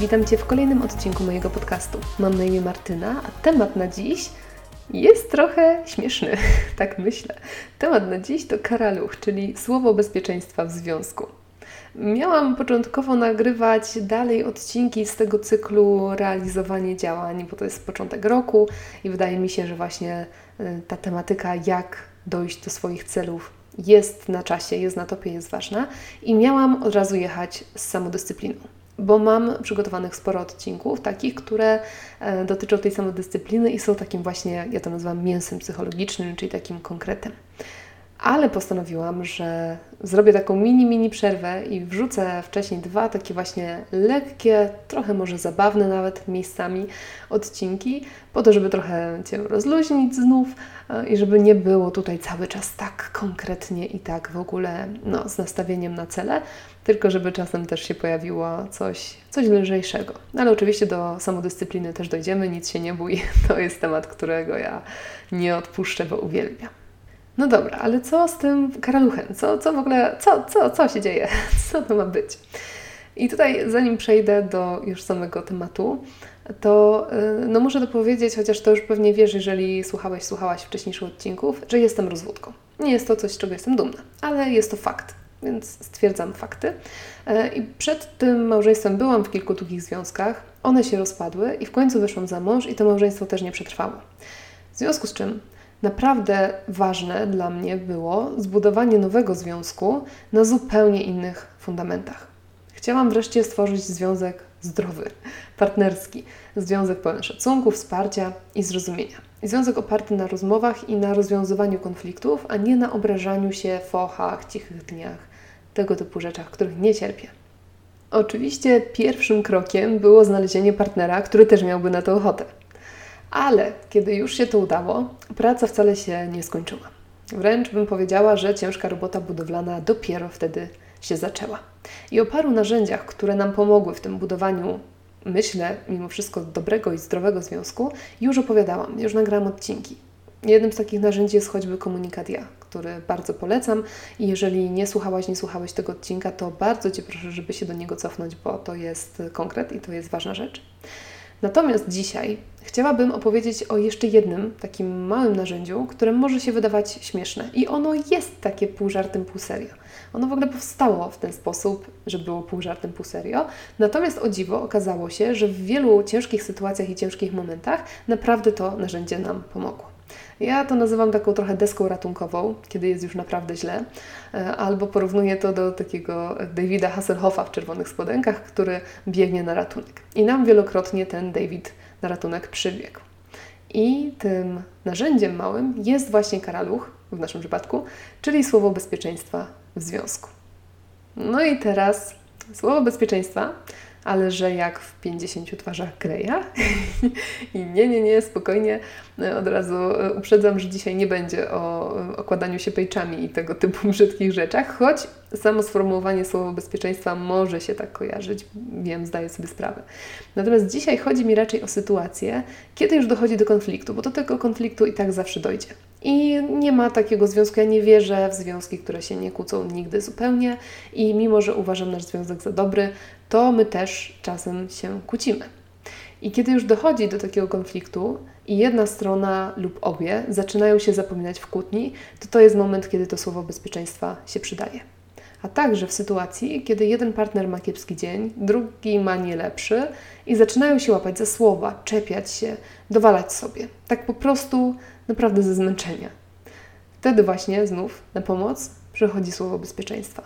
Witam Cię w kolejnym odcinku mojego podcastu. Mam na imię Martyna, a temat na dziś jest trochę śmieszny, tak myślę. Temat na dziś to karaluch, czyli słowo bezpieczeństwa w związku. Miałam początkowo nagrywać dalej odcinki z tego cyklu realizowanie działań, bo to jest początek roku i wydaje mi się, że właśnie y, ta tematyka, jak dojść do swoich celów, jest na czasie, jest na topie, jest ważna. I miałam od razu jechać z samodyscypliną bo mam przygotowanych sporo odcinków, takich, które e, dotyczą tej samodyscypliny i są takim właśnie, ja to nazywam mięsem psychologicznym, czyli takim konkretem. Ale postanowiłam, że zrobię taką mini, mini przerwę i wrzucę wcześniej dwa takie właśnie lekkie, trochę może zabawne nawet miejscami odcinki, po to, żeby trochę Cię rozluźnić znów e, i żeby nie było tutaj cały czas tak konkretnie i tak w ogóle no, z nastawieniem na cele, tylko żeby czasem też się pojawiło coś, coś lżejszego. No, ale oczywiście do samodyscypliny też dojdziemy, nic się nie bój, to jest temat, którego ja nie odpuszczę, bo uwielbiam. No dobra, ale co z tym karaluchem? Co, co w ogóle, co, co, co się dzieje? Co to ma być? I tutaj, zanim przejdę do już samego tematu, to y, no muszę to powiedzieć, chociaż to już pewnie wiesz, jeżeli słuchałeś, słuchałaś wcześniejszych odcinków, że jestem rozwódką. Nie jest to coś, z czego jestem dumna, ale jest to fakt, więc stwierdzam fakty. Y, I przed tym małżeństwem byłam w kilku długich związkach, one się rozpadły i w końcu wyszłam za mąż i to małżeństwo też nie przetrwało. W związku z czym Naprawdę ważne dla mnie było zbudowanie nowego związku na zupełnie innych fundamentach. Chciałam wreszcie stworzyć związek zdrowy, partnerski, związek pełen szacunku, wsparcia i zrozumienia. Związek oparty na rozmowach i na rozwiązywaniu konfliktów, a nie na obrażaniu się, fochach, cichych dniach, tego typu rzeczach, których nie cierpię. Oczywiście pierwszym krokiem było znalezienie partnera, który też miałby na to ochotę. Ale kiedy już się to udało, praca wcale się nie skończyła. Wręcz bym powiedziała, że ciężka robota budowlana dopiero wtedy się zaczęła. I o paru narzędziach, które nam pomogły w tym budowaniu, myślę, mimo wszystko dobrego i zdrowego związku, już opowiadałam, już nagrałam odcinki. Jednym z takich narzędzi jest choćby komunikat ja, który bardzo polecam i jeżeli nie słuchałaś, nie słuchałeś tego odcinka, to bardzo Cię proszę, żeby się do niego cofnąć, bo to jest konkret i to jest ważna rzecz. Natomiast dzisiaj chciałabym opowiedzieć o jeszcze jednym takim małym narzędziu, które może się wydawać śmieszne. I ono jest takie pół żartem, pół serio. Ono w ogóle powstało w ten sposób, że było pół żartem, pół serio. Natomiast o dziwo okazało się, że w wielu ciężkich sytuacjach i ciężkich momentach naprawdę to narzędzie nam pomogło. Ja to nazywam taką trochę deską ratunkową, kiedy jest już naprawdę źle, e, albo porównuję to do takiego Davida Hasselhoffa w czerwonych spodenkach, który biegnie na ratunek. I nam wielokrotnie ten David na ratunek przybiegł. I tym narzędziem małym jest właśnie karaluch, w naszym przypadku, czyli słowo bezpieczeństwa w związku. No i teraz słowo bezpieczeństwa ale że jak w 50 twarzach Greya. I nie, nie, nie, spokojnie, od razu uprzedzam, że dzisiaj nie będzie o okładaniu się pejczami i tego typu brzydkich rzeczach, choć samo sformułowanie słowa bezpieczeństwa może się tak kojarzyć, wiem, zdaję sobie sprawę. Natomiast dzisiaj chodzi mi raczej o sytuację, kiedy już dochodzi do konfliktu, bo do tego konfliktu i tak zawsze dojdzie. I nie ma takiego związku. Ja nie wierzę w związki, które się nie kłócą nigdy zupełnie. I mimo, że uważam nasz związek za dobry, to my też czasem się kłócimy. I kiedy już dochodzi do takiego konfliktu i jedna strona lub obie zaczynają się zapominać w kłótni, to to jest moment, kiedy to słowo bezpieczeństwa się przydaje. A także w sytuacji, kiedy jeden partner ma kiepski dzień, drugi ma nie lepszy i zaczynają się łapać za słowa, czepiać się, dowalać sobie. Tak po prostu naprawdę ze zmęczenia. Wtedy właśnie znów na pomoc przychodzi słowo bezpieczeństwa.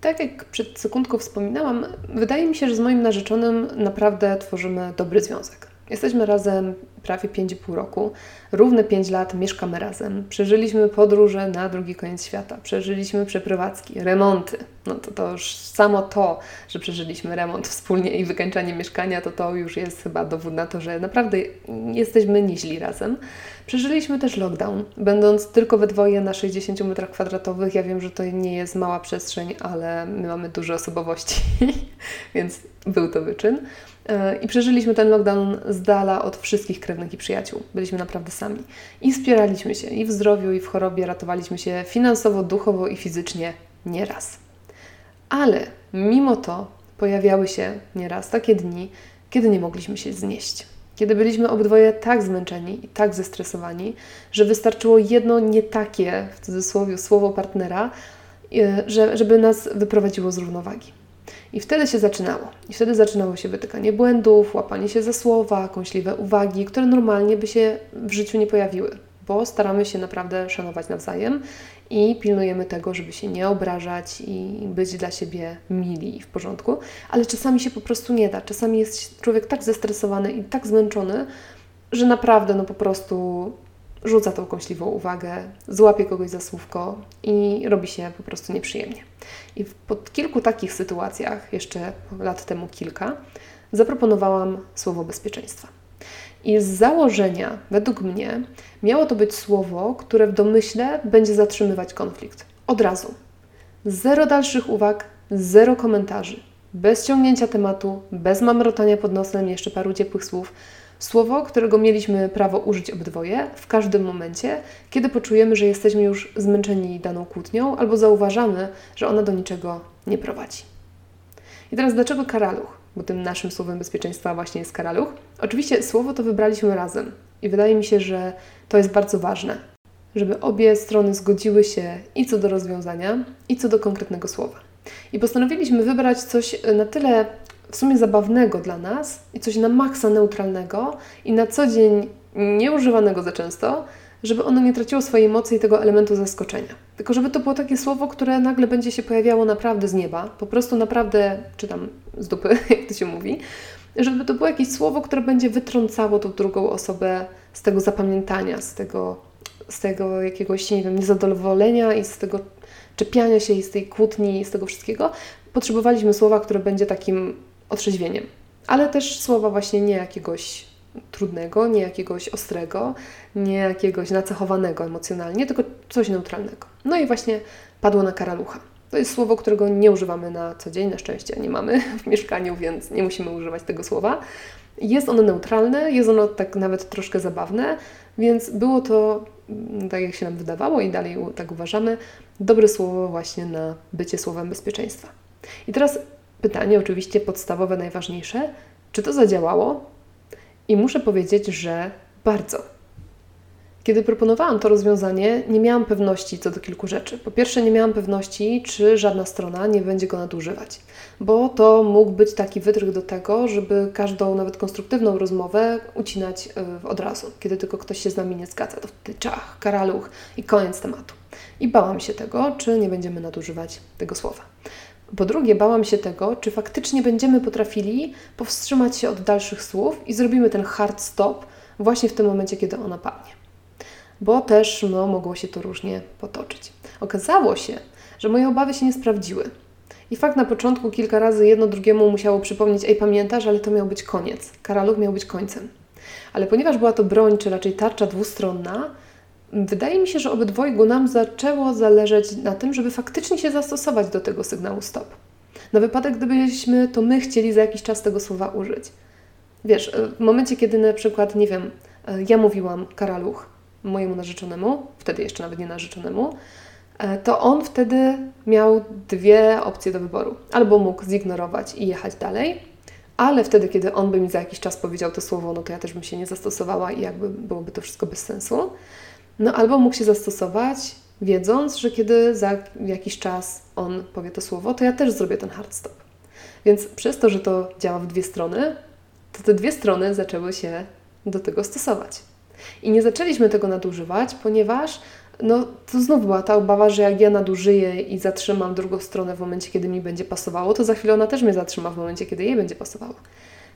Tak jak przed sekundką wspominałam, wydaje mi się, że z moim narzeczonym naprawdę tworzymy dobry związek. Jesteśmy razem prawie 5,5 roku. Równe 5 lat mieszkamy razem. Przeżyliśmy podróże na drugi koniec świata. Przeżyliśmy przeprowadzki, remonty. No to, to już samo to, że przeżyliśmy remont wspólnie i wykańczanie mieszkania, to to już jest chyba dowód na to, że naprawdę jesteśmy nieźli razem. Przeżyliśmy też lockdown, będąc tylko we dwoje na 60 metrach kwadratowych. Ja wiem, że to nie jest mała przestrzeń, ale my mamy duże osobowości, więc był to wyczyn. I przeżyliśmy ten lockdown z dala od wszystkich krewnych i przyjaciół. Byliśmy naprawdę sami. I wspieraliśmy się i w zdrowiu, i w chorobie, ratowaliśmy się finansowo, duchowo i fizycznie nieraz. Ale mimo to pojawiały się nieraz takie dni, kiedy nie mogliśmy się znieść. Kiedy byliśmy obydwoje tak zmęczeni i tak zestresowani, że wystarczyło jedno nie takie, w cudzysłowie, słowo partnera, e, żeby nas wyprowadziło z równowagi. I wtedy się zaczynało. I wtedy zaczynało się wytykanie błędów, łapanie się za słowa, kąśliwe uwagi, które normalnie by się w życiu nie pojawiły, bo staramy się naprawdę szanować nawzajem i pilnujemy tego, żeby się nie obrażać i być dla siebie mili i w porządku, ale czasami się po prostu nie da. Czasami jest człowiek tak zestresowany i tak zmęczony, że naprawdę no po prostu rzuca tą kąśliwą uwagę, złapie kogoś za słówko i robi się po prostu nieprzyjemnie. I po kilku takich sytuacjach, jeszcze lat temu kilka, zaproponowałam słowo bezpieczeństwa. I z założenia, według mnie, miało to być słowo, które w domyśle będzie zatrzymywać konflikt. Od razu. Zero dalszych uwag, zero komentarzy. Bez ciągnięcia tematu, bez mamrotania pod nosem jeszcze paru ciepłych słów. Słowo, którego mieliśmy prawo użyć obydwoje w każdym momencie, kiedy poczujemy, że jesteśmy już zmęczeni daną kłótnią albo zauważamy, że ona do niczego nie prowadzi. I teraz dlaczego karaluch? Bo tym naszym słowem bezpieczeństwa właśnie jest karaluch. Oczywiście słowo to wybraliśmy razem i wydaje mi się, że to jest bardzo ważne, żeby obie strony zgodziły się i co do rozwiązania, i co do konkretnego słowa. I postanowiliśmy wybrać coś na tyle w sumie zabawnego dla nas i coś na maksa neutralnego i na co dzień nieużywanego za często, żeby ono nie traciło swojej mocy i tego elementu zaskoczenia. Tylko żeby to było takie słowo, które nagle będzie się pojawiało naprawdę z nieba, po prostu naprawdę, czy tam z dupy, jak to się mówi, żeby to było jakieś słowo, które będzie wytrącało tą drugą osobę z tego zapamiętania, z tego, z tego jakiegoś, nie wiem, niezadowolenia i z tego czepiania się i z tej kłótni i z tego wszystkiego. Potrzebowaliśmy słowa, które będzie takim otrzeźwieniem. Ale też słowa właśnie nie jakiegoś trudnego, nie jakiegoś ostrego, nie jakiegoś nacechowanego emocjonalnie, tylko coś neutralnego. No i właśnie padło na karalucha. To jest słowo, którego nie używamy na co dzień, na szczęście nie mamy w mieszkaniu, więc nie musimy używać tego słowa. Jest ono neutralne, jest ono tak nawet troszkę zabawne, więc było to, mm, tak jak się nam wydawało i dalej tak uważamy, dobre słowo właśnie na bycie słowem bezpieczeństwa. I teraz pytanie, oczywiście podstawowe, najważniejsze, czy to zadziałało? I muszę powiedzieć, że bardzo. Kiedy proponowałam to rozwiązanie, nie miałam pewności co do kilku rzeczy. Po pierwsze, nie miałam pewności, czy żadna strona nie będzie go nadużywać, bo to mógł być taki wytrych do tego, żeby każdą, nawet konstruktywną rozmowę ucinać e, od razu. Kiedy tylko ktoś się z nami nie zgadza, to wtedy czach, karaluch i koniec tematu. I bałam się tego, czy nie będziemy nadużywać tego słowa. Po drugie, bałam się tego, czy faktycznie będziemy potrafili powstrzymać się od dalszych słów i zrobimy ten hard stop właśnie w tym momencie, kiedy ona padnie. Bo też no, mogło się to różnie potoczyć. Okazało się, że moje obawy się nie sprawdziły. I fakt na początku kilka razy jedno drugiemu musiało przypomnieć, ej pamiętasz, ale to miał być koniec. Karaluch miał być końcem. Ale ponieważ była to broń, czy raczej tarcza dwustronna, Wydaje mi się, że obydwojgu nam zaczęło zależeć na tym, żeby faktycznie się zastosować do tego sygnału stop. Na wypadek, gdybyśmy to my chcieli za jakiś czas tego słowa użyć. Wiesz, e, w momencie, kiedy na przykład, nie wiem, e, ja mówiłam karaluch mojemu narzeczonemu, wtedy jeszcze nawet nie narzeczonemu, e, to on wtedy miał dwie opcje do wyboru. Albo mógł zignorować i jechać dalej, ale wtedy, kiedy on by mi za jakiś czas powiedział to słowo, no to ja też bym się nie zastosowała i jakby byłoby to wszystko bez sensu. No albo mógł się zastosować, wiedząc, że kiedy za jakiś czas on powie to słowo, to ja też zrobię ten hard stop. Więc przez to, że to działa w dwie strony, to te dwie strony zaczęły się do tego stosować. I nie zaczęliśmy tego nadużywać, ponieważ no, to znów była ta obawa, że jak ja nadużyję i zatrzymam drugą stronę w momencie, kiedy mi będzie pasowało, to za chwilę ona też mnie zatrzyma w momencie, kiedy jej będzie pasowało.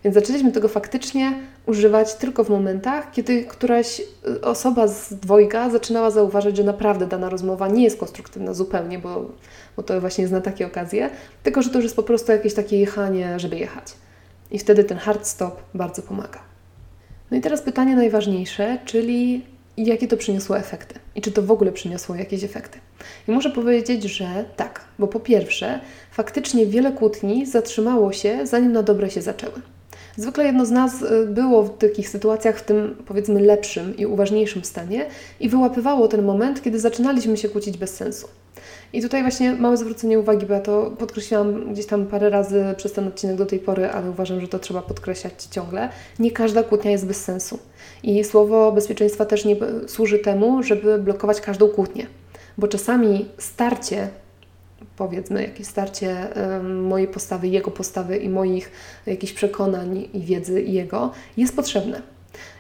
Więc zaczęliśmy tego faktycznie używać tylko w momentach, kiedy któraś y, osoba z dwojga zaczynała zauważyć, że naprawdę dana rozmowa nie jest konstruktywna zupełnie, bo, bo to właśnie jest na takie okazje, tylko że to już jest po prostu jakieś takie jechanie, żeby jechać. I wtedy ten hard stop bardzo pomaga. No i teraz pytanie najważniejsze, czyli jakie to przyniosło efekty i czy to w ogóle przyniosło jakieś efekty. I muszę powiedzieć, że tak, bo po pierwsze, faktycznie wiele kłótni zatrzymało się, zanim na dobre się zaczęły. Zwykle jedno z nas y, było w takich sytuacjach w tym powiedzmy lepszym i uważniejszym stanie i wyłapywało ten moment, kiedy zaczynaliśmy się kłócić bez sensu. I tutaj właśnie małe zwrócenie uwagi, bo ja to podkreśliłam gdzieś tam parę razy przez ten odcinek do tej pory, ale uważam, że to trzeba podkreślać ciągle. Nie każda kłótnia jest bez sensu. I słowo bezpieczeństwa też nie służy temu, żeby blokować każdą kłótnię. Bo czasami starcie powiedzmy, jakieś starcie mojej postawy, jego postawy i moich jakichś przekonań i wiedzy jego jest potrzebne.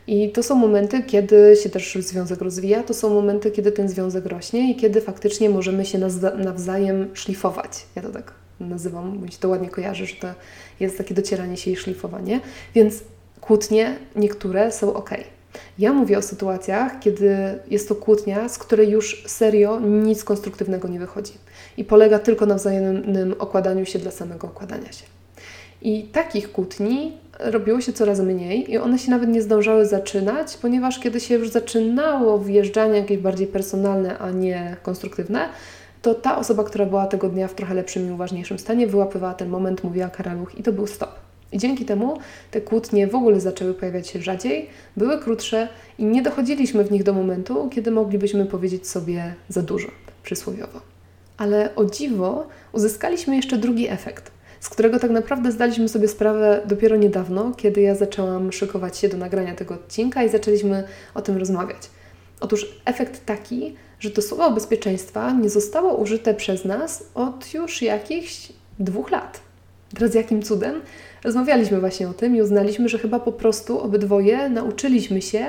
I to są momenty, kiedy się też związek rozwija, to są momenty, kiedy ten związek rośnie i kiedy faktycznie możemy się nawzajem szlifować. Ja to tak nazywam, bo mi się to ładnie kojarzy, że to jest takie docieranie się i szlifowanie. Więc kłótnie niektóre są ok. Ja mówię o sytuacjach, kiedy jest to kłótnia, z której już serio nic konstruktywnego nie wychodzi i polega tylko na wzajemnym okładaniu się dla samego okładania się. I takich kłótni robiło się coraz mniej i one się nawet nie zdążały zaczynać, ponieważ kiedy się już zaczynało wjeżdżanie jakieś bardziej personalne, a nie konstruktywne, to ta osoba, która była tego dnia w trochę lepszym i uważniejszym stanie, wyłapywała ten moment, mówiła karaluch i to był stop. I dzięki temu te kłótnie w ogóle zaczęły pojawiać się rzadziej, były krótsze i nie dochodziliśmy w nich do momentu, kiedy moglibyśmy powiedzieć sobie za dużo, przysłowiowo. Ale o dziwo uzyskaliśmy jeszcze drugi efekt, z którego tak naprawdę zdaliśmy sobie sprawę dopiero niedawno, kiedy ja zaczęłam szykować się do nagrania tego odcinka i zaczęliśmy o tym rozmawiać. Otóż efekt taki, że to słowo bezpieczeństwa nie zostało użyte przez nas od już jakichś dwóch lat. Teraz jakim cudem? Rozmawialiśmy właśnie o tym i uznaliśmy, że chyba po prostu obydwoje nauczyliśmy się,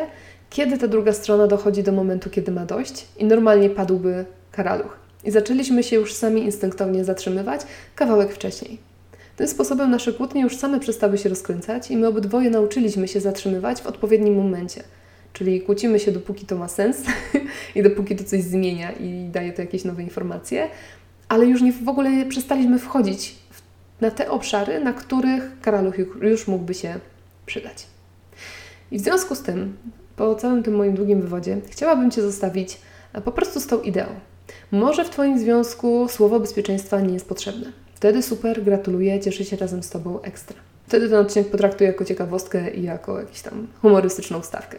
kiedy ta druga strona dochodzi do momentu, kiedy ma dość i normalnie padłby karaluch. I zaczęliśmy się już sami instynktownie zatrzymywać kawałek wcześniej. Tym sposobem nasze kłótnie już same przestały się rozkręcać i my obydwoje nauczyliśmy się zatrzymywać w odpowiednim momencie. Czyli kłócimy się dopóki to ma sens i dopóki to coś zmienia i daje to jakieś nowe informacje, ale już nie w ogóle przestaliśmy wchodzić na te obszary, na których karaluch już mógłby się przydać. I w związku z tym, po całym tym moim długim wywodzie, chciałabym Cię zostawić e, po prostu z tą ideą. Może w Twoim związku słowo bezpieczeństwa nie jest potrzebne. Wtedy super, gratuluję, cieszę się razem z Tobą ekstra. Wtedy ten odcinek potraktuję jako ciekawostkę i jako jakąś tam humorystyczną stawkę.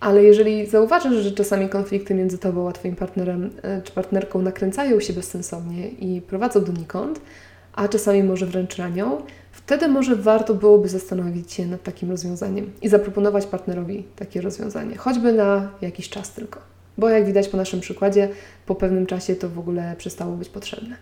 Ale jeżeli zauważysz, że czasami konflikty między Tobą a Twoim partnerem e, czy partnerką nakręcają się bezsensownie i prowadzą donikąd, a czasami może wręcz ranią, wtedy może warto byłoby zastanowić się nad takim rozwiązaniem i zaproponować partnerowi takie rozwiązanie, choćby na jakiś czas tylko. Bo jak widać po naszym przykładzie, po pewnym czasie to w ogóle przestało być potrzebne.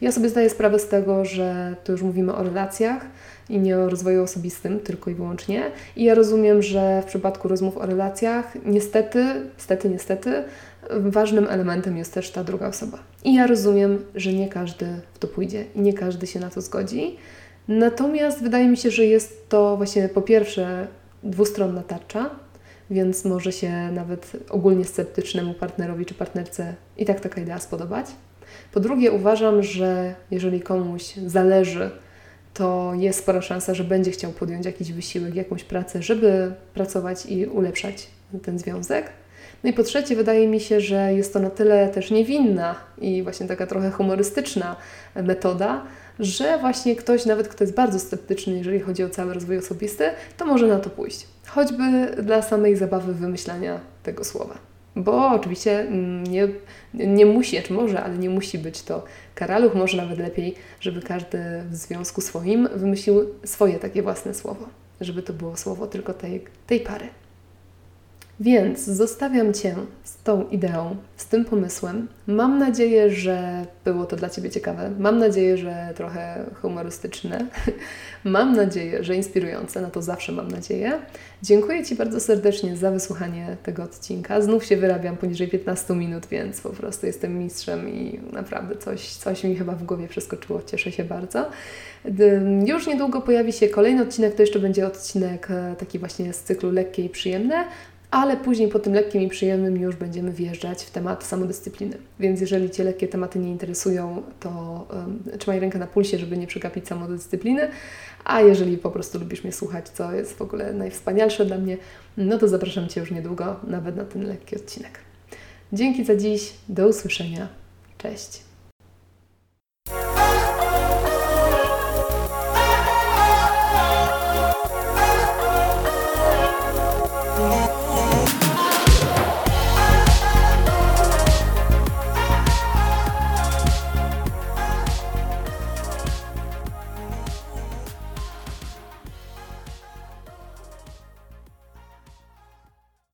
Ja sobie zdaję sprawę z tego, że to już mówimy o relacjach i nie o rozwoju osobistym tylko i wyłącznie. I ja rozumiem, że w przypadku rozmów o relacjach, niestety, niestety, niestety, ważnym elementem jest też ta druga osoba. I ja rozumiem, że nie każdy w to pójdzie i nie każdy się na to zgodzi. Natomiast wydaje mi się, że jest to właśnie po pierwsze dwustronna tarcza, więc może się nawet ogólnie sceptycznemu partnerowi czy partnerce i tak taka idea spodobać. Po drugie, uważam, że jeżeli komuś zależy, to jest spora szansa, że będzie chciał podjąć jakiś wysiłek, jakąś pracę, żeby pracować i ulepszać ten związek. No i po trzecie, wydaje mi się, że jest to na tyle też niewinna i właśnie taka trochę humorystyczna metoda, że właśnie ktoś, nawet kto jest bardzo sceptyczny, jeżeli chodzi o cały rozwój osobisty, to może na to pójść. Choćby dla samej zabawy wymyślania tego słowa. Bo oczywiście mm, nie, nie musi, czy może, ale nie musi być to karaluch. Może nawet lepiej, żeby każdy w związku swoim wymyślił swoje takie własne słowo. Żeby to było słowo tylko tej, tej pary. Więc zostawiam Cię z tą ideą, z tym pomysłem. Mam nadzieję, że było to dla Ciebie ciekawe. Mam nadzieję, że trochę humorystyczne. mam nadzieję, że inspirujące. Na to zawsze mam nadzieję. Dziękuję Ci bardzo serdecznie za wysłuchanie tego odcinka. Znów się wyrabiam poniżej 15 minut, więc po prostu jestem mistrzem i naprawdę coś, coś mi chyba w głowie przeskoczyło. Cieszę się bardzo. Już niedługo pojawi się kolejny odcinek, to jeszcze będzie odcinek e, taki właśnie z cyklu lekkie i przyjemne, ale później po tym lekkim i przyjemnym już będziemy wjeżdżać w temat samodyscypliny. Więc jeżeli Cię lekkie tematy nie interesują, to um, trzymaj rękę na pulsie, żeby nie przegapić samodyscypliny, a jeżeli po prostu lubisz mnie słuchać, co jest w ogóle najwspanialsze dla mnie, no to zapraszam Cię już niedługo, nawet na ten lekki odcinek. Dzięki za dziś, do usłyszenia, cześć.